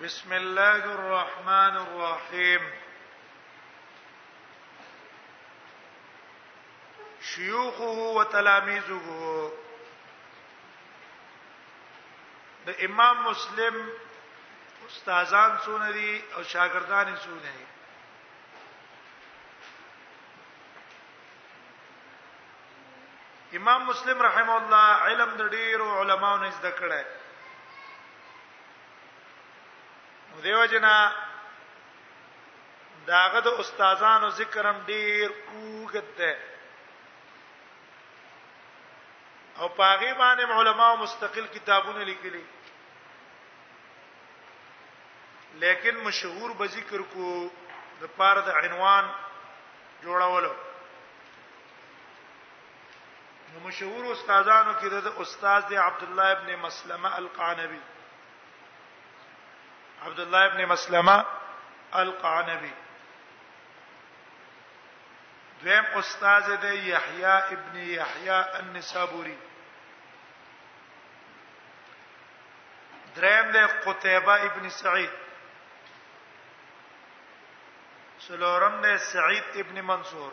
بسم الله الرحمن الرحيم شيوخه وتلاميذه د امام مسلم استادان څونه دي او شاګردان یې څونه دي امام مسلم رحم الله علم د ډیرو علماو نه زده کړه دیو جنا داغه د استادانو ذکرم ډیر اوګد ده او پاغي باندې علماء مستقل کتابونه لیکلي لیکن مشهور به ذکر کو د پاره د عنوان جوړولو نو مشهور استادانو کې د استاد دی عبد الله ابن مسلمه القعنبي عبد الله ابن مسلمه القعنبي دویم استاد دی یحیی ابن یحیی النسابوری دریم دی قتیبه ابن سعید سلورم دی سعید ابن منصور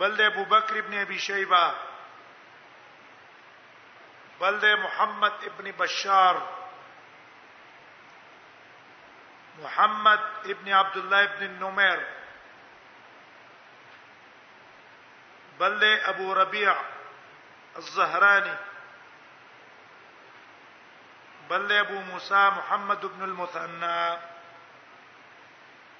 بل ابو بکر ابن ابي شيبه بل محمد ابن بشار محمد ابن عبد الله ابن النمير بل أبو ربيع الزهراني بل أبو موسى محمد بن المثنى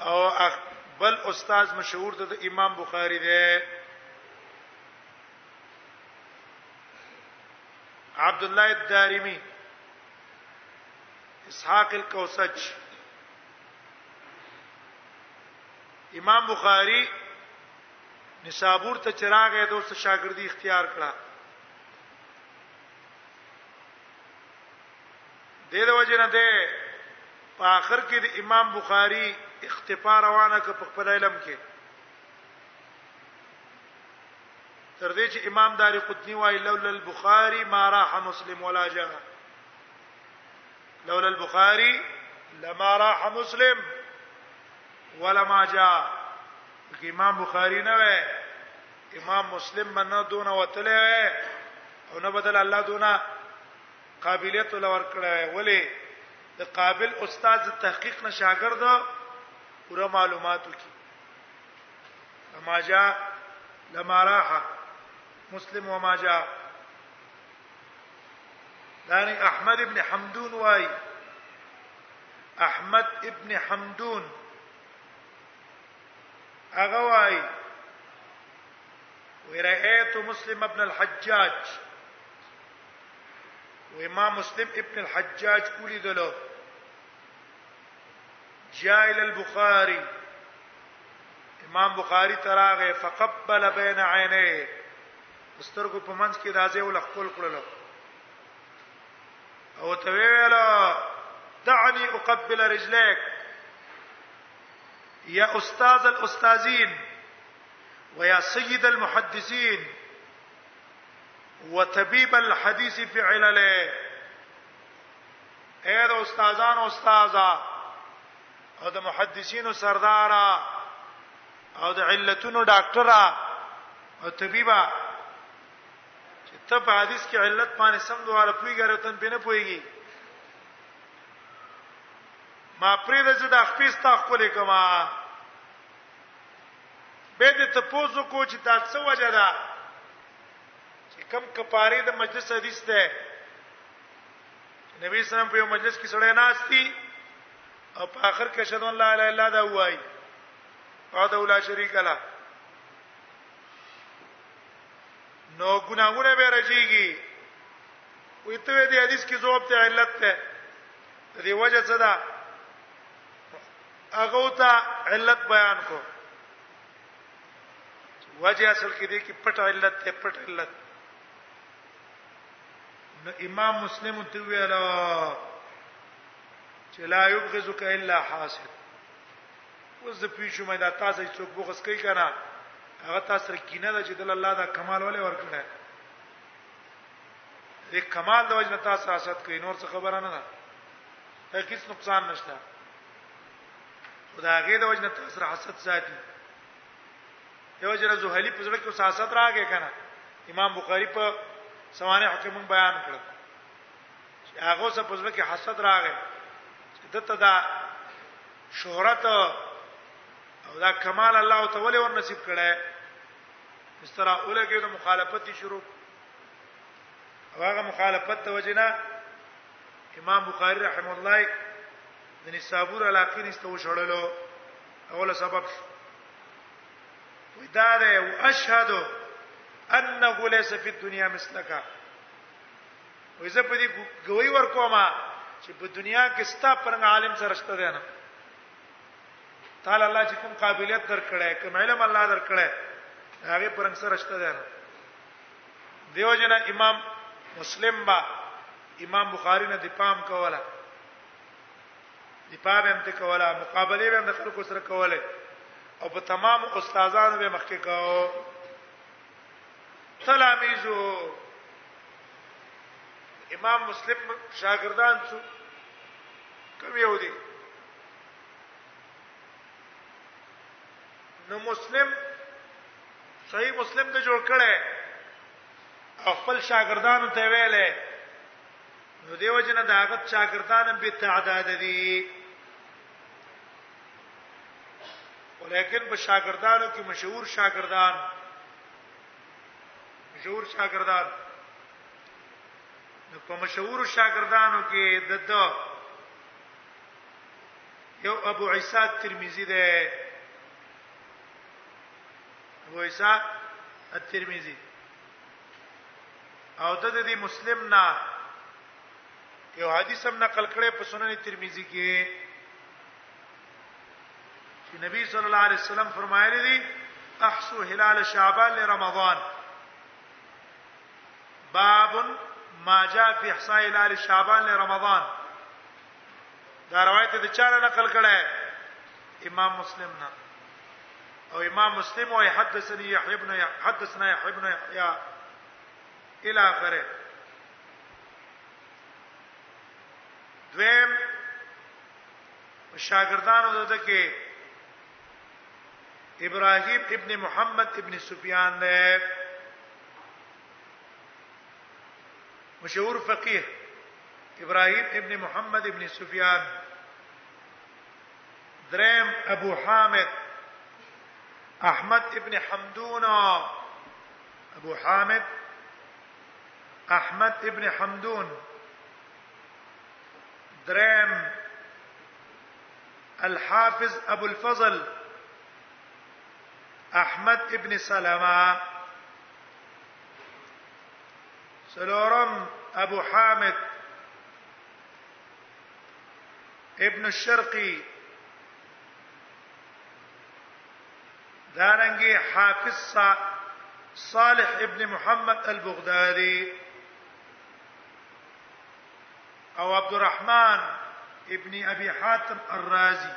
او بل استاد مشهور د امام بخاری دی عبد الله الدارمي اسحاق الكوسج امام بخاری نشابور ته چراغ یې دوست شاګردي اختیار کړه دې د وجه نه ده په اخر کې د امام بخاری اختفا روانه ک په خپل علم کې تر دې چې امام داری قطنی وای لولا البخاری ما راح مسلم ولا جاء لولا البخاری لما راح مسلم ولا ما جاء امام بخاری نه وای امام مسلم منه دون وتله او نه بدل الله دونه قابلیت ول ورکړی ولی د قابل استاد تحقیق نه شاګرد پوره معلوماتو کی ما جاء لما راح مسلم وما جاء دانی احمد ابن حمدون وای احمد ابن حمدون هغه وای ورأيت مسلم ابن الحجاج و امام مسلم ابن الحجاج اولی دلو جاء الى البخاري امام بخاری تراغه فقبل بین عینه مسترګو په منځ کې دازې ول خپل کړل او ته ویل دعني اقبل رجليك يا استاذ الاستاذين ويا سيد المحدثين وطبيب الحديث في علله اے د استادانو استادا او د محدثینو سردارا او د علتونو ډاکټرا او طبيبا چې ته په حدیث کې علت باندې سم دواله پویګره تن به نه پویږي ما پرې د زړه خپل ستا خپل کما به دې ته پوزو کو چې دا څه وجه ده چې کم کفاره د مجلس حدیث ده نبی صلی الله علیه وسلم په مجلس کې سړی ناشتي او په اخر کې شهادت الله الا الله دا وایي او دا ولا شریک الله نو ګناهونه به راځيږي وې ته دې حدیث کې ځواب ته علت ته دې وجه څه ده هغه ته علت بیان کو وجه اصل کې دې کې پټ علت ته پټ علت نو امام مسلم ته ویل چې لا یبغضک الا حاسد اوس د پیښو مې دا تاسو چې څوک بغض کوي کنه هغه تاسو کینه ده چې د الله دا کمال ولې ورکړه دې کمال د وجه تاسو حسد کوي نور څه خبره نه ده هیڅ نقصان نشته خدای هغه د وجنه تاسو را حسد ساتي یو جره زهلی په ځړ کې سیاست راغی کنه امام بخاری په سوانه حکم بیان کړ چې هغه څه په ځړ کې حسد راغی دته دا شهرت او دا کمال الله تعالی ور نصیب کړه استرا اولګه د مخالفت شروع هغه مخالفت ته وجنه امام بخاری رحم الله د نصابور علاقې نشته وشړلو اوله سبب شو وی دا ده او اشهد انه ليس في الدنيا مثلك وې زه په دې ګوي ورکوم چې په دنیا کې ستا پرنګ عالم سره شته دی نه تعالی الله چې کوم قابلیت درکړی کوم علم الله درکړی هغه پرنګ سره شته دی نه دیو جنا امام مسلم با امام بخاری نه دی پام کوله دفاع به هم ته کوله مقابله به هم د خلکو سره کوله او په تمام استادانو به مخکې کاو تلامیزو امام مسلم شاګردان څو کوم یو دي نو مسلم صحیح مسلم ته جوړ کړي خپل شاګردانو ته ویلې نو دیو جن دا هغه شاګردان به تعداد دي ولیکن په شاګردانو کې مشهور شاګردان مشهور شاګردان نو په مشهور شاګردانو کې د د یو ابو عیسی ترمذی ده ابو عیسی الترمذی او د دې مسلم نه یو حدیث هم نقل کړي په سنن ترمذی کې چې نبی صلی الله علیه وسلم فرمایلی دي احسو هلال شعبان لرمضان باب ما جاء في احصاء هلال شعبان لرمضان دا روایت د چا نه نقل کړه امام مسلم نه او امام مسلم وای حدثني يحيى بن حدثنا يحيى بن يحيى الى اخره دویم شاګردانو دته کې ابراهيم ابن محمد ابن سفيان نه مشهور فقيه ابراهيم ابن محمد ابن سفيان دریم ابو حامد أحمد ابن حمدون أبو حامد أحمد ابن حمدون درام الحافظ أبو الفضل أحمد ابن سلمة سلورم أبو حامد ابن الشرقي دارنګي حافظ صالح ابن محمد البغدادي او عبد الرحمن ابن ابي حاتم الرازي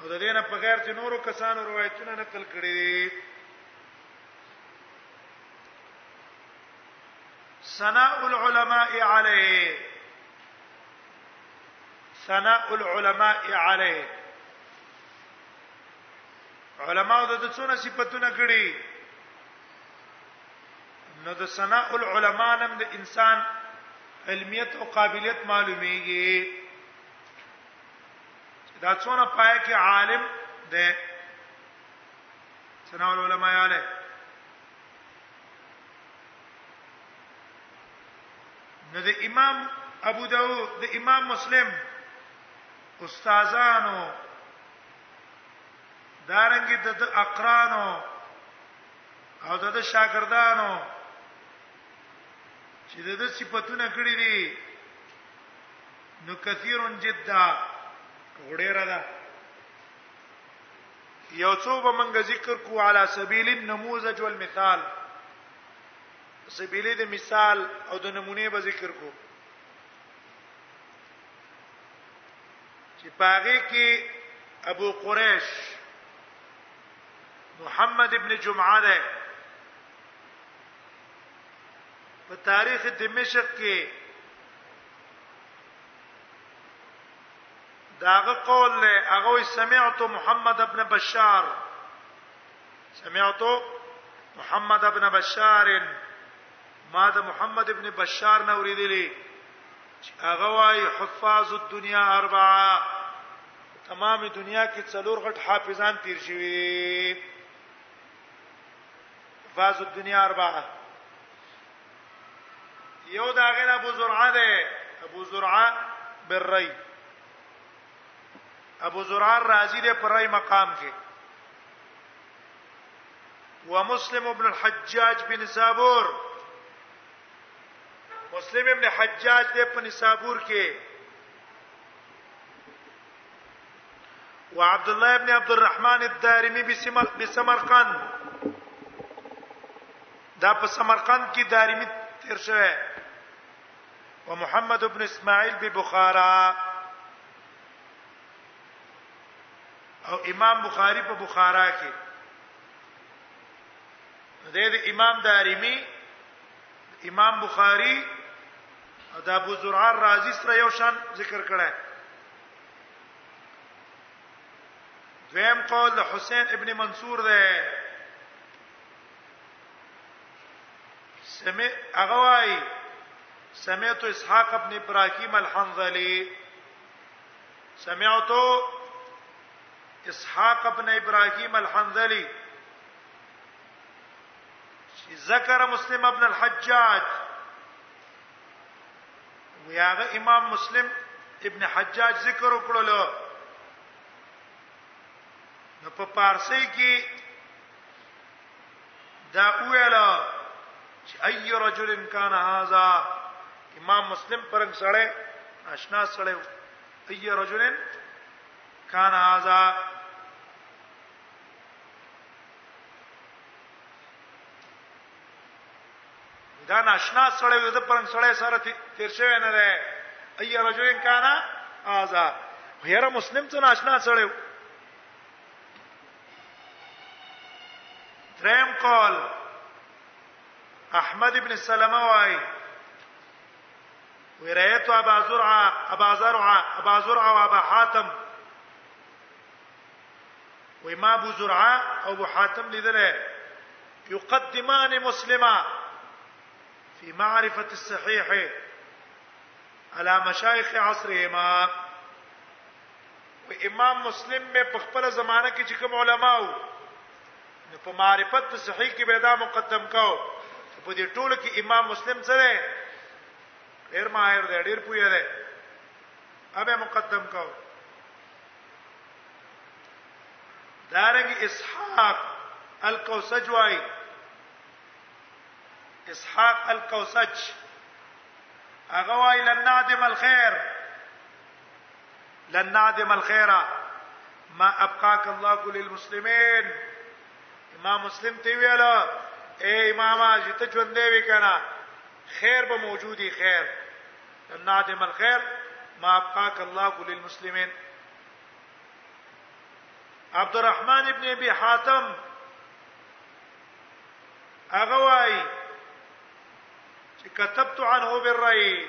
او د دینه په غیر چې نورو کسانو روایتونه نقل کړي دي ثناء العلماء علیه ثناء العلماء علیه علماء د څونه صفاتونه کړي نو د ثناء العلماء نم د انسان علمیت او قابلیت معلومیږي دا څونه پای کې عالم ده ثنا العلماء علی نو د امام ابو داود د امام مسلم استادانو دارنګ د اقرانو او د شاګردانو چې د صفاتونه کړی دي نو کثیر جدا غډیره ده یو څو به منګ ذکر کو علی سبیل النموذج والمثال سبیلی د مثال او د نمونه به ذکر کو چې پاره کې ابو قریش محمد ابن جمعه ده په تاریخ دمشق کې داغه قول له هغه سمعت محمد ابن بشار سمعت محمد ابن بشار ما د محمد ابن بشار نه اوریدلی چې هغه وايي حفاظ الدنيا اربعه تمام دنیا کې څلور غټ حافظان تیر شوی حفاظ الدنيا اربعه یو دا غیر ابو زرعه ده ابو زرعه بالرای ابو زرعه رازی ده پر رای مقام کې ومسلم ابن الحجاج بن سابور مسلم ابن حجاج دې په نسابور کې وعبد الله ابن عبد الرحمن الدارمي بسمرقند دا په سمرقند کې دارمی تیر شوه او محمد ابن اسماعیل به بخارا او امام بخاری په بخارا کې د امام دارمی امام بخاری او د ابو زرعه رازی سره یو شان ذکر کړه دویم قول حسین ابن منصور ده سمع اغوای سمعت اسحاق ابن ابراهيم الحنظلي سمعت اسحاق ابن ابراهيم الحنظلي ذکر مسلم ابن الحجاج ویاغه امام مسلم ابن حجاج ذکر وکړلو نو په پارسی کې دا اولا چې اي رجل کان هاذا امام مسلم پرنګ سره آشنا سره اي رجل کان هاذا دا ناشنا سره د پرنګ سره سره تیر شوی نه ده اي رجل کان هاذا هر مسلم څه ناشنا سره دریم کال احمد ابن سلمہ وای وروایت ابا زرعه ابا زرعه ابا زرعه وابا حاتم وما ابو زرعه او ابو حاتم لذله يقدمان مسلما في معرفه الصحيح على مشايخ عصرهما په امام مسلم به په خپل زمانہ کې چې کوم علما وو نو په معرفت په صحیح کې به دا مقدم کاو په دې ټولو کې امام مسلم سره ډیر ماهر دی ډیر پوهه دی اوبه مقدم کاو دارنګ اسحاق القوسج وای اسحاق القوسج هغه وای لنادم الخير لن نادم الخير ما ابقاك الله كل المسلمين امام مسلم تی ویل اے امام چې ته ژوندې وکنه خیر به موجودی خیر لن نادم الخير ما ابقاك الله كل المسلمين عبد الرحمن ابن ابي حاتم هغه وای چې كتبت عنه بالرأي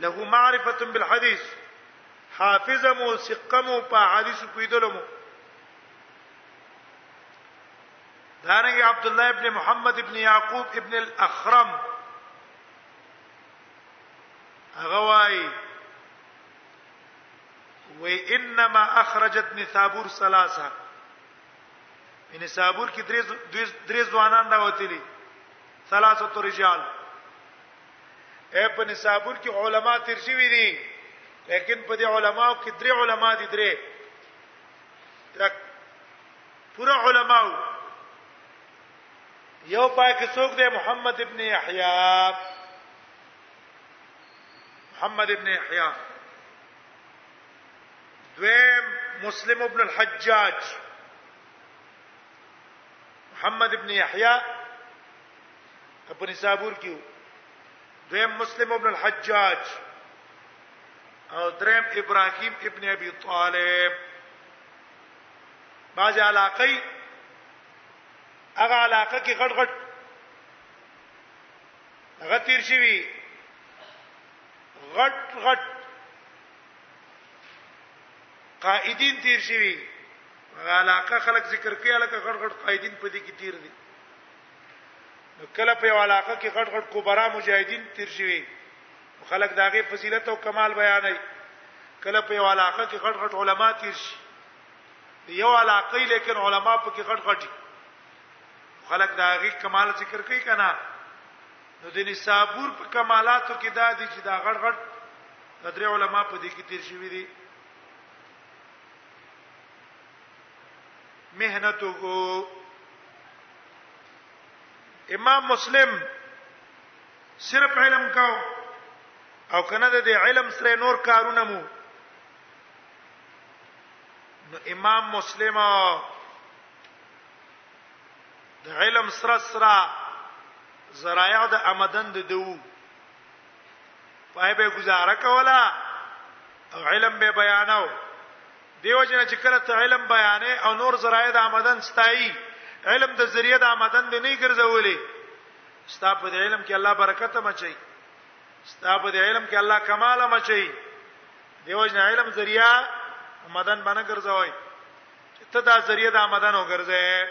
له معرفت بالحديث حافظ مو ثقه مو په حدیث پویدلو مو دارنګ عبد الله ابن محمد ابن يعقوب ابن الاخرم هغه وای و انما اخرجت نثابور ثلاثه من نثابور کې درې درې ځوانان راوتلي ثلاثه رجال اے په نسابور کې علما تیر شوی دي لیکن په دې علماو کې درې علما دي درې تک پورا علماو یو پای کې څوک دی محمد ابن یحیی محمد ابن یحیی دویم مسلم ابن الحجاج محمد ابن یحیی په نسابور کې دویم مسلم ابن الحجاج او دریم ابراهیم ابن ابي طالب بعض علاقې هغه علاقه کې غټ غټ هغه تیر شي وي غټ غټ قائدین تیر شي وي علاقه خلک ذکر کوي علاقه غټ غټ قائدین په دې کې تیر دي نو کله په یو علاقه کې غټ غټ کبرا مجاهدین تیر شوي خلک داغه فضیلت او کمال بیانوي کله په یو علاقه کې غټ غټ علما تیر شي یو علاقه لیکن علما په کې غټ غټي خلک داغه کمال ذکر کوي کنه نو د نصابور په کمالاتو کې دا دي چې دا غټ غټ د درې علما په دې کې تیر شوي دي مهنته امام مسلم صرف علم کاو او کنه د علم سره نور کارونه مو نو امام مسلم د علم سره سره زرايع د آمدن د دو پای به گزاره کولا او علم به بیاناو دیو جن چې کله ته علم بیانې او نور ذرایع د آمدن ستایي علم د ذریعہ د آمدن دی نه ګرځولې ستا په علم کې الله برکت مچي ستا په علم کې الله کمال مچي دیو جن علم ذریعہ آمدن باندې ګرځوي چې ته دا ذریعہ د آمدن وګرځې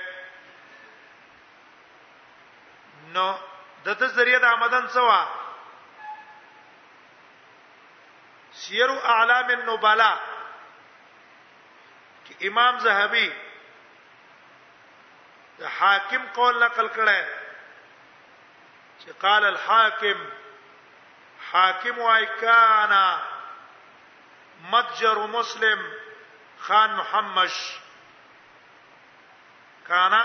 نو د ته ذریعہ د آمدن سوا سیر اعلام النبلا کې امام زهبي د حاکم قول نقل کړه چې قال الحاکم حاکم وای کانا متجر مسلم خان محمش کانا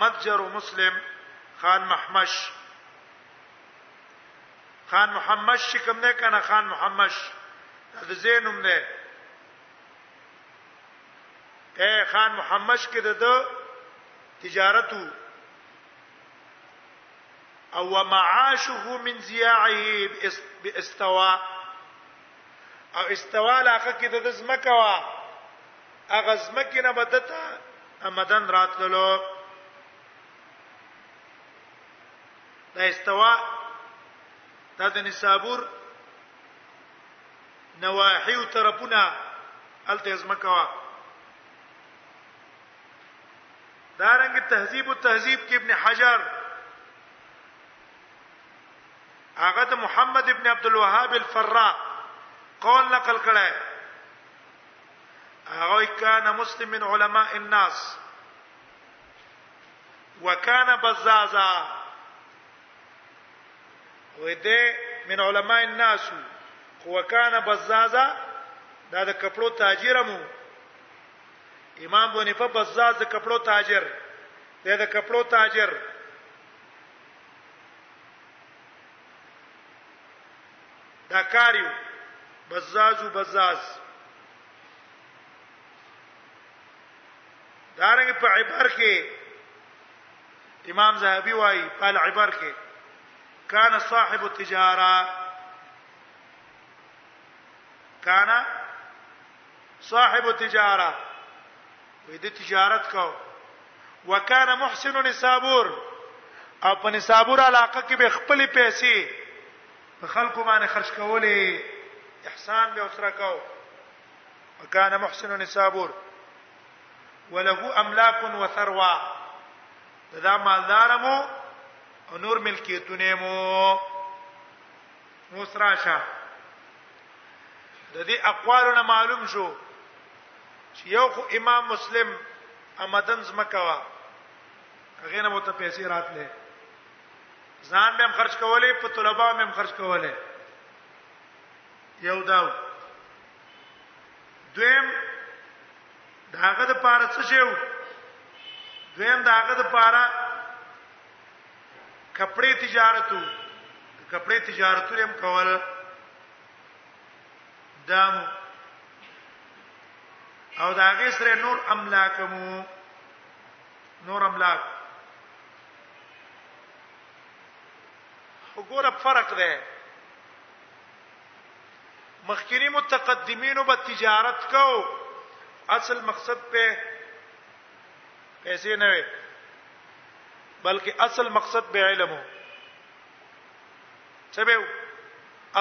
متجر مسلم خان محمش خان محمد شي کوم نه کنه خان محمد د زینوم نه اے خان محمد کې د تجارتو او معاشه من زیاعه باستوا او استوا لاخه کې د زمکه وا اغه زمکه نه بدته امدن راتللو دا استوا دا د نسابور نواحی او طرفونه الته زمکوا دا رنګ تهذیب او تهذیب کې ابن حجر هغه د محمد ابن عبد الوهاب الفرا قول نقل کړه هغه کان مسلم من علماء الناس وکانه بزازا وې دې من علماء الناس وکانه بزازا دا د کپړو تاجر مو امام بونی په بزاز د کپړو تاجر دا د کپړو تاجر دا کاریو بزازو بزاز دارنګ په عبر کې امام زاهبي وايي په عبر کې کان صاحب التجاره کان صاحب التجاره وې د تجارت کو وکانه محسن نسابور او په نسابور علاقه کې به خپل پیسې په خلکو باندې خرج کولې احسان به اوسره کاو وكان محسن نسابور وله املاك وثروه دا مالدار مو او نور ملکیتونه مو موسراشه د دې اقوالونه معلوم شو چې یو خو امام مسلم امدن زمکوا هغه نه وته پیسې راتله ځان به خرج کولې په طلبه به خرج کولې یو دا دویم داغه د پاره څه شیو دویم داغه د پاره کپڑے تجارتو کپڑے تجارتو هم کول دام او داغه سره نور املاکمو نور املاک وګوره فرق ده مخکینی متقدمینو به تجارت کو اصل مقصد په پیسې نه وي بلکې اصل مقصد به علم وو څه به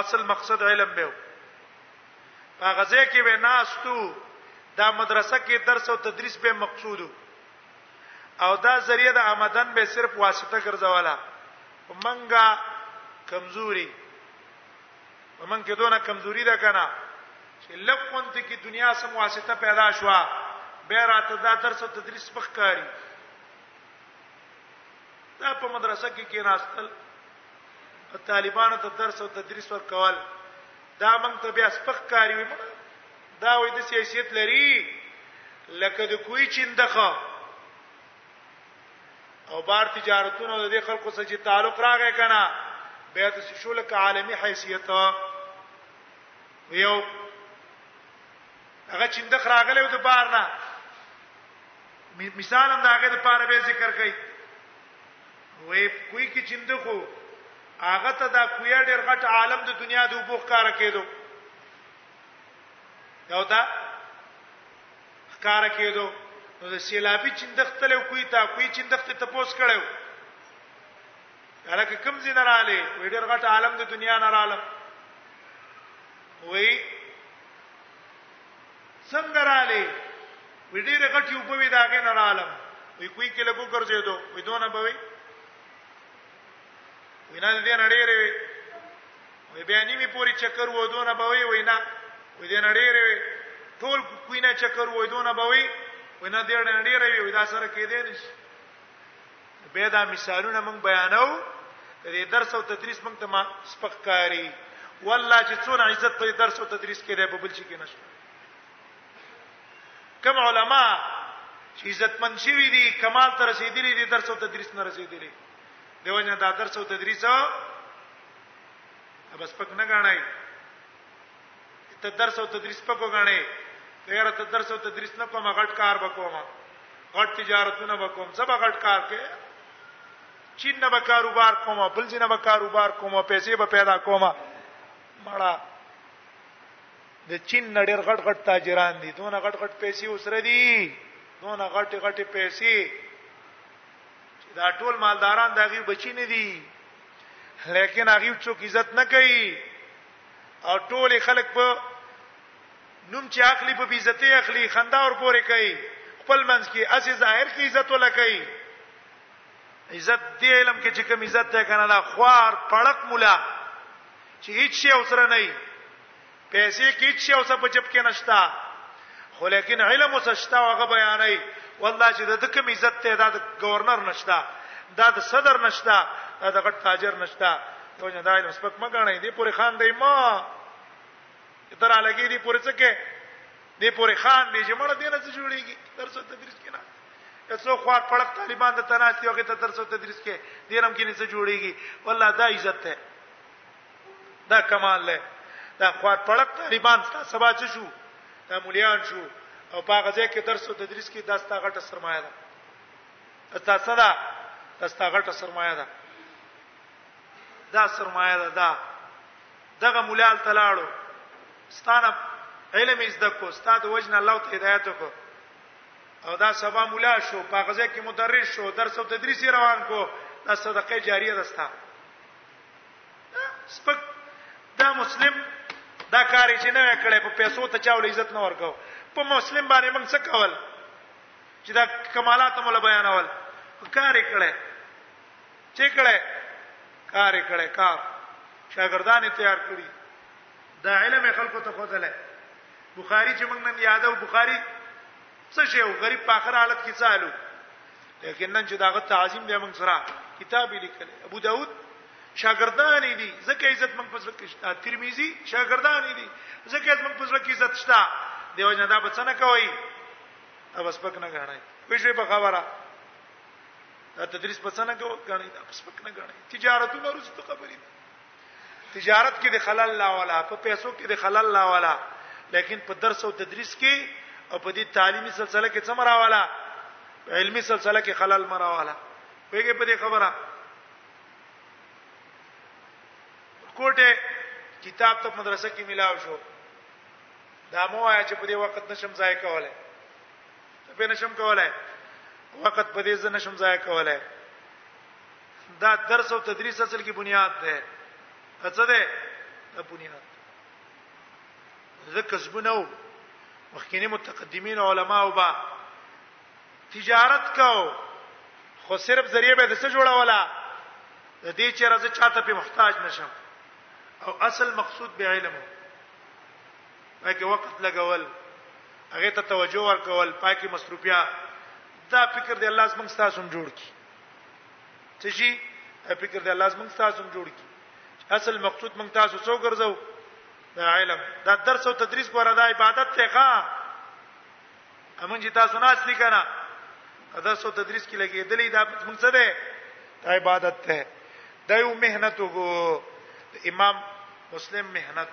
اصل مقصد علم به هغه ځکه به ناستو دا مدرسه کې درس او تدریس به مقصودو او دا ذریعہ د آمدن به صرف واسطه ګرځولا په منګه کمزوري په من کې دونه کمزوري ده کنه چې لکونت کې دنیا سم واسطه پیدا شو به راته دا درس او تدریس بخکاری دا په مدرسه کې کې ناستل طالبانو ته درس او تدریس ورکول دا موږ ته بیا سپخکاری وي دا وې د سیاست لري لکه د کوی چیندخه او بار تجارتونو د دې خلکو سره چې تعلق راغی کنه بیا د شول ک عالمی حیثیت یو هغه چې د خراغله د بار نه مثال هم داګه د پاره به ذکر کړي وې کوی کې چیند خو هغه ته دا کوی ډېر غټ عالم د دنیا د وبوخ کار کېدو یو دا ښکار کېدو نو د سیلابي چندخت له کوی تا کوی چندخت ته پوس کړو هلکه کم زین رااله وې ډېر غټ عالم د دنیا نه رااله وې څنګه رااله وې ډېر غټ یو په وې داګه نه رااله وې کوی کې لګو ګرځې دو وې دونه بوي وینا دې نړې رې وې بیا نیمه پوری چکر و دونه به وي وینا وې د نړیره ټول کوینه چکر و دونه به وي وینا د نړیره وي دا سره کې دی نشي به دا مثالونه موږ بیانو دې درس او تدریس موږ ته ما سپکاري والله چې څونه عزت په درس او تدریس کې دی په بل شي کې نشو کوم علما چې عزت من شي دي کمال ته رسیدلي دي درس او تدریس نه رسیدلي دیو نه دا درس او تدریس بس پک نه غاڼای ته درس او تدریس پکو غاڼې غیر ته درس او تدریس نه کوم غټ کار وکوم غټ تجارتونه وکوم زبا غټ کار کې چین نه به کاروبار کوم بل ځای نه به کاروبار کوم پیسې به پیدا کوم مړه د چین نړیر غټ غټ تاجران دي دونه غټ غټ پیسې وسره دي دونه غټ غټ پیسې چې دا ټول مالداران دا غي بچی نه دي لیکن هغه څوک عزت نه کوي او ټول خلک په نوم چې عقلی په عزتي اخلي خندا ور پورې کوي خپل منځ کې اسی ظاهر کې عزت ولا کوي عزت دی علم کې چې کوم عزت ته کنه دا خوار پړق مولا چې هیڅ شی اوسره نه پیسې کې هیڅ یو څه په جب کې نشتا خو لیکن علم وسشتا هغه بیانای والله چې د کوم عزت ته دا د گورنر نشتا دا د صدر نشتا دا د غټ تاجر نشتا ته نه دا علم سپک مګانې دی پوری خان دی ما تر علاقه دی پوری څه کې دی پوری خان دی چې مړ دی نه څه جوړیږي درس تدریس کې نه څو خو پړق طالبان د تناسي هغه ته درس تدریس کې دینم کې نه څه جوړیږي والله دا عزت ته دا کمال دی دا خوار پړق طالبان ستا سبا چې شو دا مليان شو او په هغه ځای کې درس او تدریس کې دا ستا غټه سرمایه ده ستا صدا دا ستا غټه سرمایه ده دا سرمایه ده دا دغه مولال تلاړو ستانه علم یې زده کو استاد وجنه الله ته هدایت کو او دا سبا مولا شو په هغه ځای کې مدرس شو درس او تدریس روان کو دا صدقه جاریه ده ستاسو سپک دا مسلم دا کاری چې نه کړي په پیسو ته چاول عزت نه ورکاو په مسلم باندې موږ څه کول چې دا کمالات مولا بیانول کاری کړي چې کړي کاری کړي کار شاګردان تیار کړي دا علم خلکو ته خوځلې بخاری چې موږ نن یادو بخاری څه شی او غریب په اخر حالت کې څالو لیکن نن چې داغه تعظیم دی موږ سره کتاب لیکل ابو داود شاګردان دي زکه عزت موږ په ځکه شته ترمذی شاګردان دي زکه عزت موږ په ځکه عزت شته دیو جنا دا بچنه کوي او بس پک نه غړای پښې په خبره دا تدریس بچنه کوي غړای دا بس پک نه غړای تجارتونه روز ته خبرې تجارت کې د خلل لا ولا په پیسو کې د خلل لا ولا لیکن په درس او تدریس کې او په دې تعلیمي سلسله کې څه مراواله علمی سلسله کې خلل مراواله پیګه په دې خبره کوټه کتاب ته مدرسه کې ملاو شو دا مو آیا چې په دې وخت نشم ځای کوله ته په نشم کوله وخت په دې ځنه نشم ځای کوله دا درس او تدریس اصل کې بنیاد ده څه ده دا بنیاد ذکر زبنه مخکینی متقدمین علما او با تجارت کاو خو صرف ذریعہ به د څه جوړاولا د دې چې راځي چاته په محتاج نشم او اصل مقصود به علم وو پکې وخت لګول هغه ته توجه ورکول پاکي مصروفیا دا فکر دی الله زموږ تاسو جوړ کی څه شي فکر دی الله زموږ تاسو هم جوړ کی اصل مقصود موږ تاسو څو ګرځو دا علم دا درس او تدریس پر ادا عبادت ته ښا امن جی تاسو نه اصلي کنه درس او تدریس کې لګېدلې دا موږ څه ده دا عبادت ته دا یو مهنت وګو امام مسلم مهنت